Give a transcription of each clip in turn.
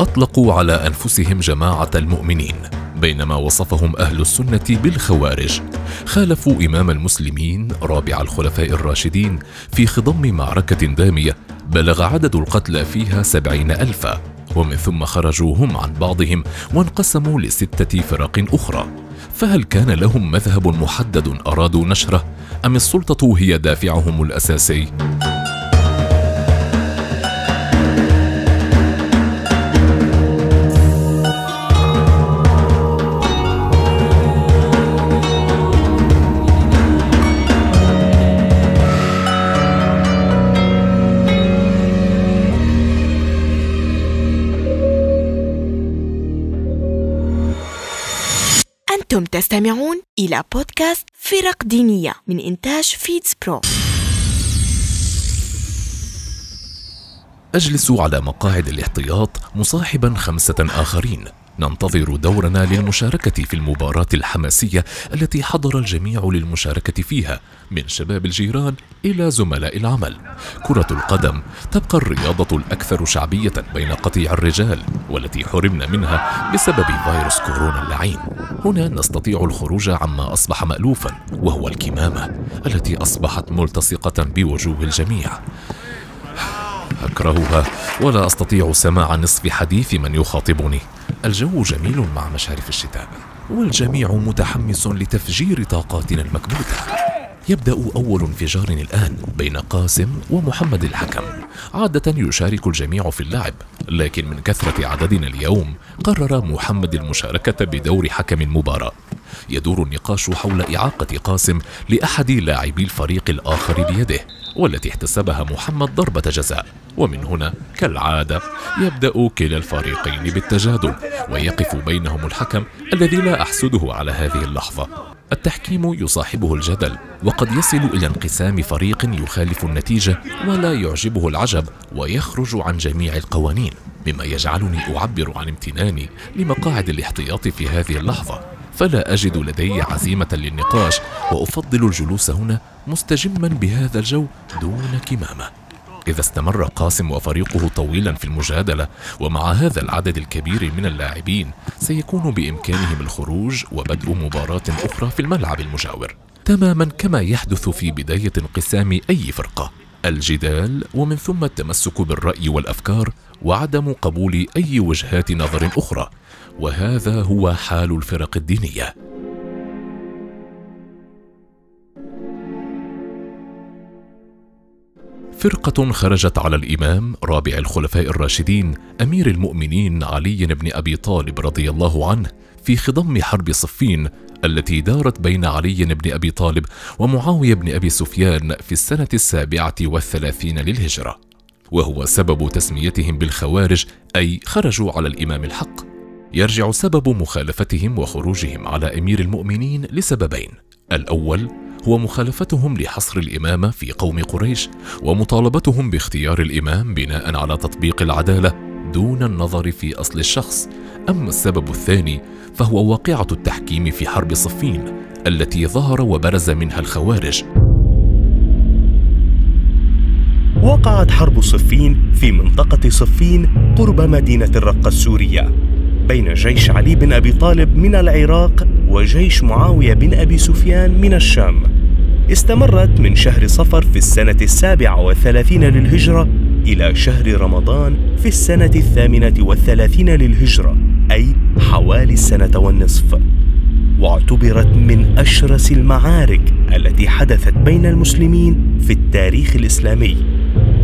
أطلقوا على أنفسهم جماعة المؤمنين بينما وصفهم أهل السنة بالخوارج خالفوا إمام المسلمين رابع الخلفاء الراشدين في خضم معركة دامية بلغ عدد القتلى فيها سبعين ألفا ومن ثم خرجوا هم عن بعضهم وانقسموا لستة فرق أخرى فهل كان لهم مذهب محدد أرادوا نشره أم السلطة هي دافعهم الأساسي؟ أنتم تستمعون إلى بودكاست فرق دينية من إنتاج فيتس برو أجلس على مقاعد الاحتياط مصاحبا خمسة آخرين. ننتظر دورنا للمشاركة في المباراة الحماسية التي حضر الجميع للمشاركة فيها من شباب الجيران إلى زملاء العمل. كرة القدم تبقى الرياضة الأكثر شعبية بين قطيع الرجال والتي حرمنا منها بسبب فيروس كورونا اللعين. هنا نستطيع الخروج عما أصبح مألوفا وهو الكمامة التي أصبحت ملتصقة بوجوه الجميع. أكرهها ولا أستطيع سماع نصف حديث من يخاطبني. الجو جميل مع مشارف الشتاء والجميع متحمس لتفجير طاقاتنا المكبوتة. يبدأ أول انفجار الآن بين قاسم ومحمد الحكم عادة يشارك الجميع في اللعب لكن من كثرة عددنا اليوم قرر محمد المشاركة بدور حكم المباراة. يدور النقاش حول إعاقة قاسم لأحد لاعبي الفريق الآخر بيده والتي احتسبها محمد ضربة جزاء. ومن هنا كالعادة يبدأ كلا الفريقين بالتجادل ويقف بينهم الحكم الذي لا أحسده على هذه اللحظة. التحكيم يصاحبه الجدل وقد يصل إلى انقسام فريق يخالف النتيجة ولا يعجبه العجب ويخرج عن جميع القوانين. مما يجعلني أعبر عن امتناني لمقاعد الاحتياط في هذه اللحظة. فلا أجد لدي عزيمة للنقاش وأفضل الجلوس هنا مستجما بهذا الجو دون كمامة. إذا استمر قاسم وفريقه طويلا في المجادلة ومع هذا العدد الكبير من اللاعبين سيكون بإمكانهم الخروج وبدء مباراة أخرى في الملعب المجاور. تماما كما يحدث في بداية انقسام أي فرقة. الجدال ومن ثم التمسك بالرأي والأفكار وعدم قبول أي وجهات نظر أخرى. وهذا هو حال الفرق الدينية. فرقة خرجت على الإمام رابع الخلفاء الراشدين أمير المؤمنين علي بن أبي طالب رضي الله عنه في خضم حرب صفين التي دارت بين علي بن أبي طالب ومعاوية بن أبي سفيان في السنة السابعة والثلاثين للهجرة. وهو سبب تسميتهم بالخوارج أي خرجوا على الإمام الحق. يرجع سبب مخالفتهم وخروجهم على أمير المؤمنين لسببين. الأول هو مخالفتهم لحصر الإمامة في قوم قريش ومطالبتهم باختيار الإمام بناء على تطبيق العدالة دون النظر في أصل الشخص. أما السبب الثاني فهو واقعة التحكيم في حرب صفين التي ظهر وبرز منها الخوارج. وقعت حرب صفين في منطقة صفين قرب مدينة الرقة السورية. بين جيش علي بن أبي طالب من العراق وجيش معاوية بن أبي سفيان من الشام. استمرت من شهر صفر في السنة السابعة والثلاثين للهجرة إلى شهر رمضان في السنة الثامنة والثلاثين للهجرة أي حوالي السنة والنصف. واعتبرت من أشرس المعارك التي حدثت بين المسلمين في التاريخ الإسلامي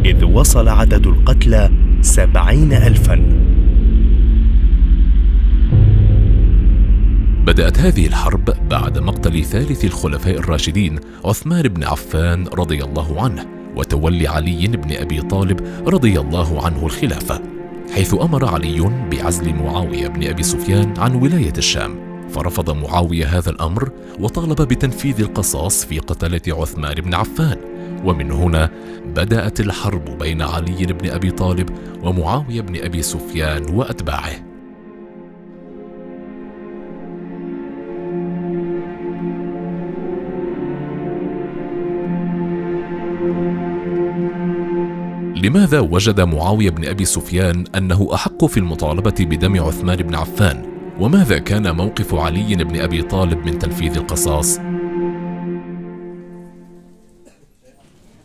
إذ وصل عدد القتلى سبعين الفا. بدأت هذه الحرب بعد مقتل ثالث الخلفاء الراشدين عثمان بن عفان رضي الله عنه وتولي علي بن أبي طالب رضي الله عنه الخلافة حيث أمر علي بعزل معاوية بن أبي سفيان عن ولاية الشام فرفض معاوية هذا الأمر وطالب بتنفيذ القصاص في قتلة عثمان بن عفان ومن هنا بدأت الحرب بين علي بن أبي طالب ومعاوية بن أبي سفيان وأتباعه. لماذا وجد معاوية بن أبي سفيان أنه أحق في المطالبة بدم عثمان بن عفان؟ وماذا كان موقف علي بن أبي طالب من تنفيذ القصاص؟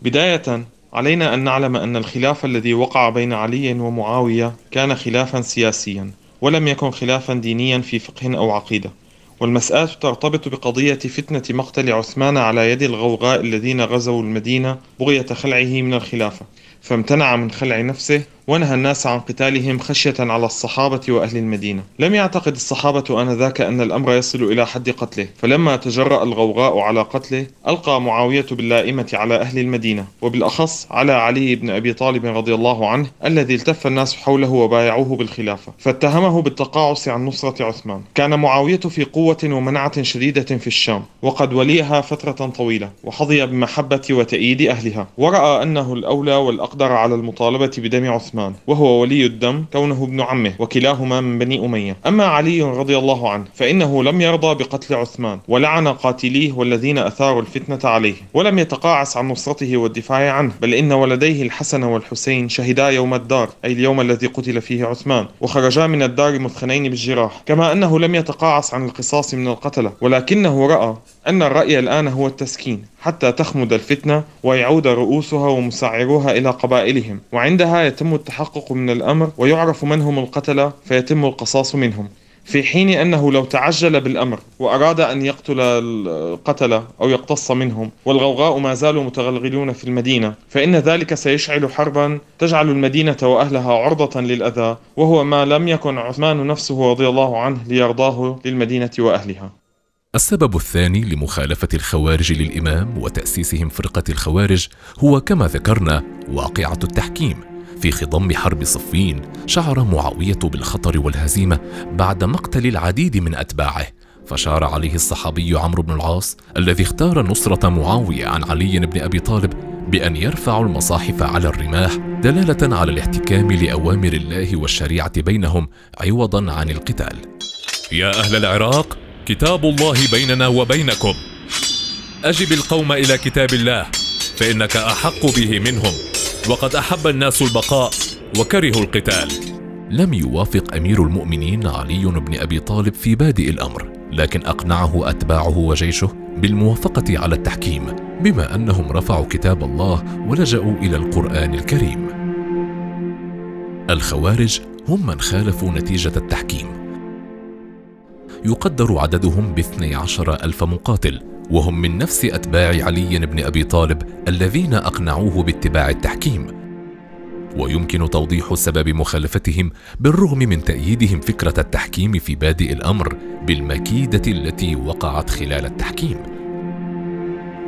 بداية علينا أن نعلم أن الخلاف الذي وقع بين علي ومعاوية كان خلافا سياسيا ولم يكن خلافا دينيا في فقه أو عقيدة والمسألة ترتبط بقضية فتنة مقتل عثمان على يد الغوغاء الذين غزوا المدينة بغية خلعه من الخلافة فامتنع من خلع نفسه ونهى الناس عن قتالهم خشية على الصحابة وأهل المدينة. لم يعتقد الصحابة آنذاك أن الأمر يصل إلى حد قتله. فلما تجرأ الغوغاء على قتله ألقى معاوية باللائمة على أهل المدينة وبالأخص على علي بن أبي طالب رضي الله عنه الذي التف الناس حوله وبايعوه بالخلافة. فاتهمه بالتقاعس عن نصرة عثمان. كان معاوية في قوة ومنعة شديدة في الشام وقد وليها فترة طويلة وحظي بمحبة وتأييد أهلها. ورأى أنه الأولى والأقدر على المطالبة بدم عثمان. عثمان وهو ولي الدم كونه ابن عمه وكلاهما من بني أمية. أما علي رضي الله عنه فإنه لم يرضى بقتل عثمان ولعن قاتليه والذين أثاروا الفتنة عليه ولم يتقاعس عن نصرته والدفاع عنه. بل إن ولديه الحسن والحسين شهدا يوم الدار أي اليوم الذي قتل فيه عثمان وخرجا من الدار مثخنين بالجراح. كما أنه لم يتقاعس عن القصاص من القتلة ولكنه رأى أن الرأي الآن هو التسكين. حتى تخمد الفتنة ويعود رؤوسها ومسعروها إلى قبائلهم. وعندها يتم التحقق من الأمر ويعرف من هم القتلة فيتم القصاص منهم. في حين أنه لو تعجل بالأمر وأراد أن يقتل القتلة أو يقتص منهم والغوغاء ما زالوا متغلغلون في المدينة فإن ذلك سيشعل حربا تجعل المدينة وأهلها عرضة للأذى وهو ما لم يكن عثمان نفسه رضي الله عنه ليرضاه للمدينة وأهلها. السبب الثاني لمخالفة الخوارج للإمام وتأسيسهم فرقة الخوارج هو كما ذكرنا واقعة التحكيم في خضم حرب صفين شعر معاوية بالخطر والهزيمة بعد مقتل العديد من أتباعه فشار عليه الصحابي عمرو بن العاص الذي اختار نصرة معاوية عن علي بن أبي طالب بأن يرفعوا المصاحف على الرماح دلالة على الاحتكام لأوامر الله والشريعة بينهم عوضا عن القتال. يا أهل العراق كتاب الله بيننا وبينكم. أجب القوم إلى كتاب الله فإنك أحق به منهم. وقد أحب الناس البقاء وكرهوا القتال. لم يوافق أمير المؤمنين علي بن أبي طالب في بادئ الأمر لكن أقنعه أتباعه وجيشه بالموافقة على التحكيم بما أنهم رفعوا كتاب الله ولجأوا إلى القرآن الكريم. الخوارج هم من خالفوا نتيجة التحكيم. يقدر عددهم باثني عشر ألف مقاتل وهم من نفس أتباع علي بن أبي طالب الذين أقنعوه باتباع التحكيم. ويمكن توضيح سبب مخالفتهم بالرغم من تأييدهم فكرة التحكيم في بادئ الأمر بالمكيدة التي وقعت خلال التحكيم.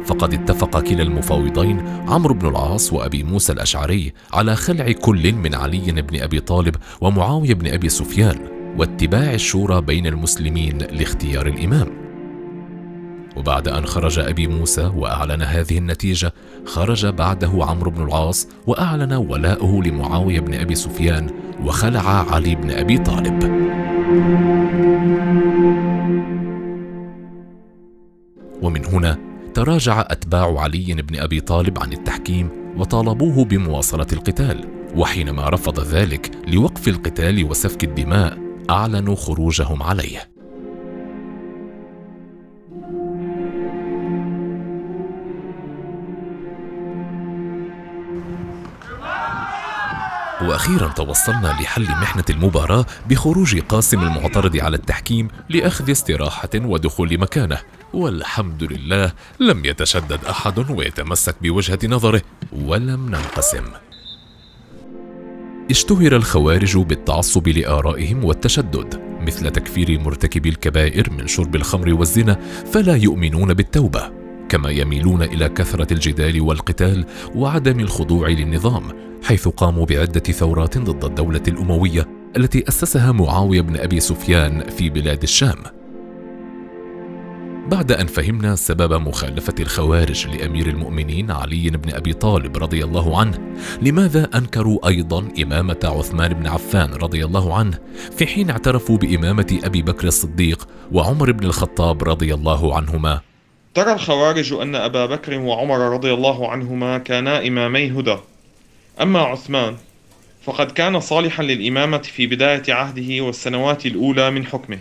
فقد اتفق كلا المفاوضين عمرو بن العاص وأبي موسى الأشعري على خلع كل من علي بن أبي طالب ومعاوية بن أبي سفيان واتباع الشورى بين المسلمين لاختيار الإمام. وبعد أن خرج أبي موسى وأعلن هذه النتيجة خرج بعده عمرو بن العاص وأعلن ولاءه لمعاوية بن أبي سفيان وخلع علي بن أبي طالب. ومن هنا تراجع أتباع علي بن أبي طالب عن التحكيم وطالبوه بمواصلة القتال. وحينما رفض ذلك لوقف القتال وسفك الدماء أعلنوا خروجهم عليه. وأخيرا توصلنا لحل محنة المباراة بخروج قاسم المعترض على التحكيم لأخذ استراحة ودخول مكانه. والحمد لله لم يتشدد أحد ويتمسك بوجهة نظره ولم ننقسم. اشتهر الخوارج بالتعصب لآرائهم والتشدد. مثل تكفير مرتكبي الكبائر من شرب الخمر والزنا فلا يؤمنون بالتوبة. كما يميلون إلى كثرة الجدال والقتال وعدم الخضوع للنظام حيث قاموا بعدة ثورات ضد الدولة الأموية التي أسسها معاوية بن أبي سفيان في بلاد الشام. بعد أن فهمنا سبب مخالفة الخوارج لأمير المؤمنين علي بن أبي طالب رضي الله عنه، لماذا أنكروا أيضا إمامة عثمان بن عفان رضي الله عنه، في حين اعترفوا بإمامة أبي بكر الصديق وعمر بن الخطاب رضي الله عنهما؟ ترى الخوارج أن أبا بكر وعمر رضي الله عنهما كانا إمامي هدى، أما عثمان فقد كان صالحا للإمامة في بداية عهده والسنوات الأولى من حكمه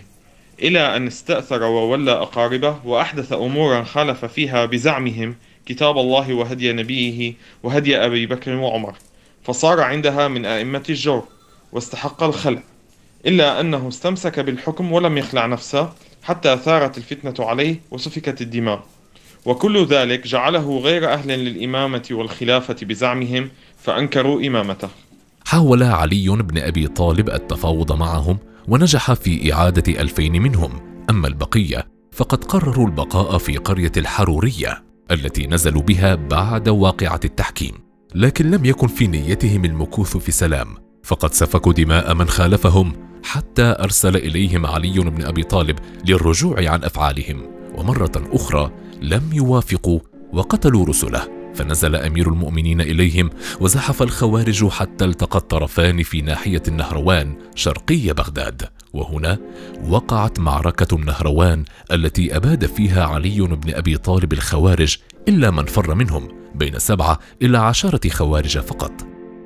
إلى أن استأثر وولى أقاربه وأحدث أمورا خالف فيها بزعمهم كتاب الله وهدي نبيه وهدي أبي بكر وعمر فصار عندها من أئمة الجور واستحق الخلع إلا أنه استمسك بالحكم ولم يخلع نفسه حتى ثارت الفتنة عليه وسفكت الدماء. وكل ذلك جعله غير أهل للإمامة والخلافة بزعمهم فأنكروا إمامته. حاول علي بن أبي طالب التفاوض معهم ونجح في إعادة ألفين منهم. أما البقية فقد قرروا البقاء في قرية الحرورية التي نزلوا بها بعد واقعة التحكيم. لكن لم يكن في نيتهم المكوث في سلام فقد سفكوا دماء من خالفهم حتى أرسل إليهم علي بن أبي طالب للرجوع عن أفعالهم. ومرة أخرى لم يوافقوا وقتلوا رسله. فنزل أمير المؤمنين إليهم وزحف الخوارج حتى التقى الطرفان في ناحية النهروان شرقي بغداد. وهنا وقعت معركة النهروان التي أباد فيها علي بن أبي طالب الخوارج إلا من فر منهم بين سبعة إلى عشرة خوارج فقط.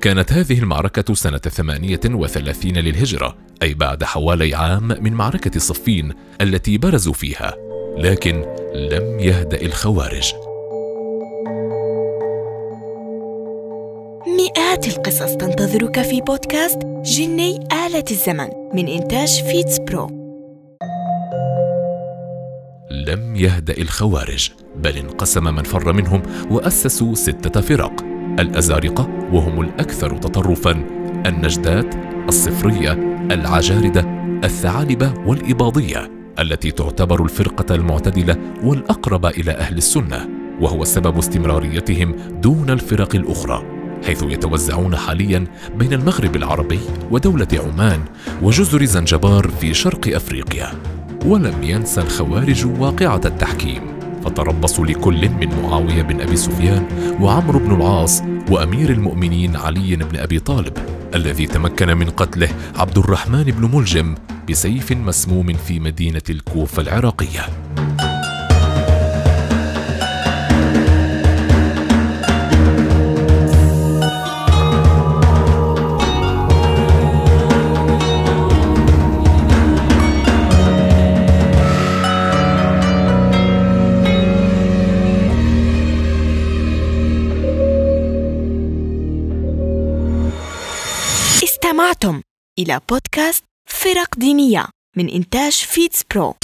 كانت هذه المعركة سنة ثمانية وثلاثين للهجرة أي بعد حوالي عام من معركة صفين التي برزوا فيها لكن لم يهدأ الخوارج. مئات القصص تنتظرك في بودكاست جني آلة الزمن من إنتاج فيتس برو. لم يهدأ الخوارج بل انقسم من فر منهم وأسسوا ستة فرق الأزارقة وهم الأكثر تطرفا النجدات الصفرية العجاردة الثعالبة والإباضية التي تعتبر الفرقة المعتدلة والأقرب إلى أهل السنة وهو سبب استمراريتهم دون الفرق الأخرى. حيث يتوزعون حاليا بين المغرب العربي ودولة عمان وجزر زنجبار في شرق أفريقيا. ولم ينسى الخوارج واقعة التحكيم فتربصوا لكل من معاوية بن أبي سفيان وعمرو بن العاص وأمير المؤمنين علي بن أبي طالب الذي تمكن من قتله عبد الرحمن بن ملجم بسيف مسموم في مدينة الكوفة العراقية. استمعتم إلى بودكاست فرق دينية من إنتاج فيتس برو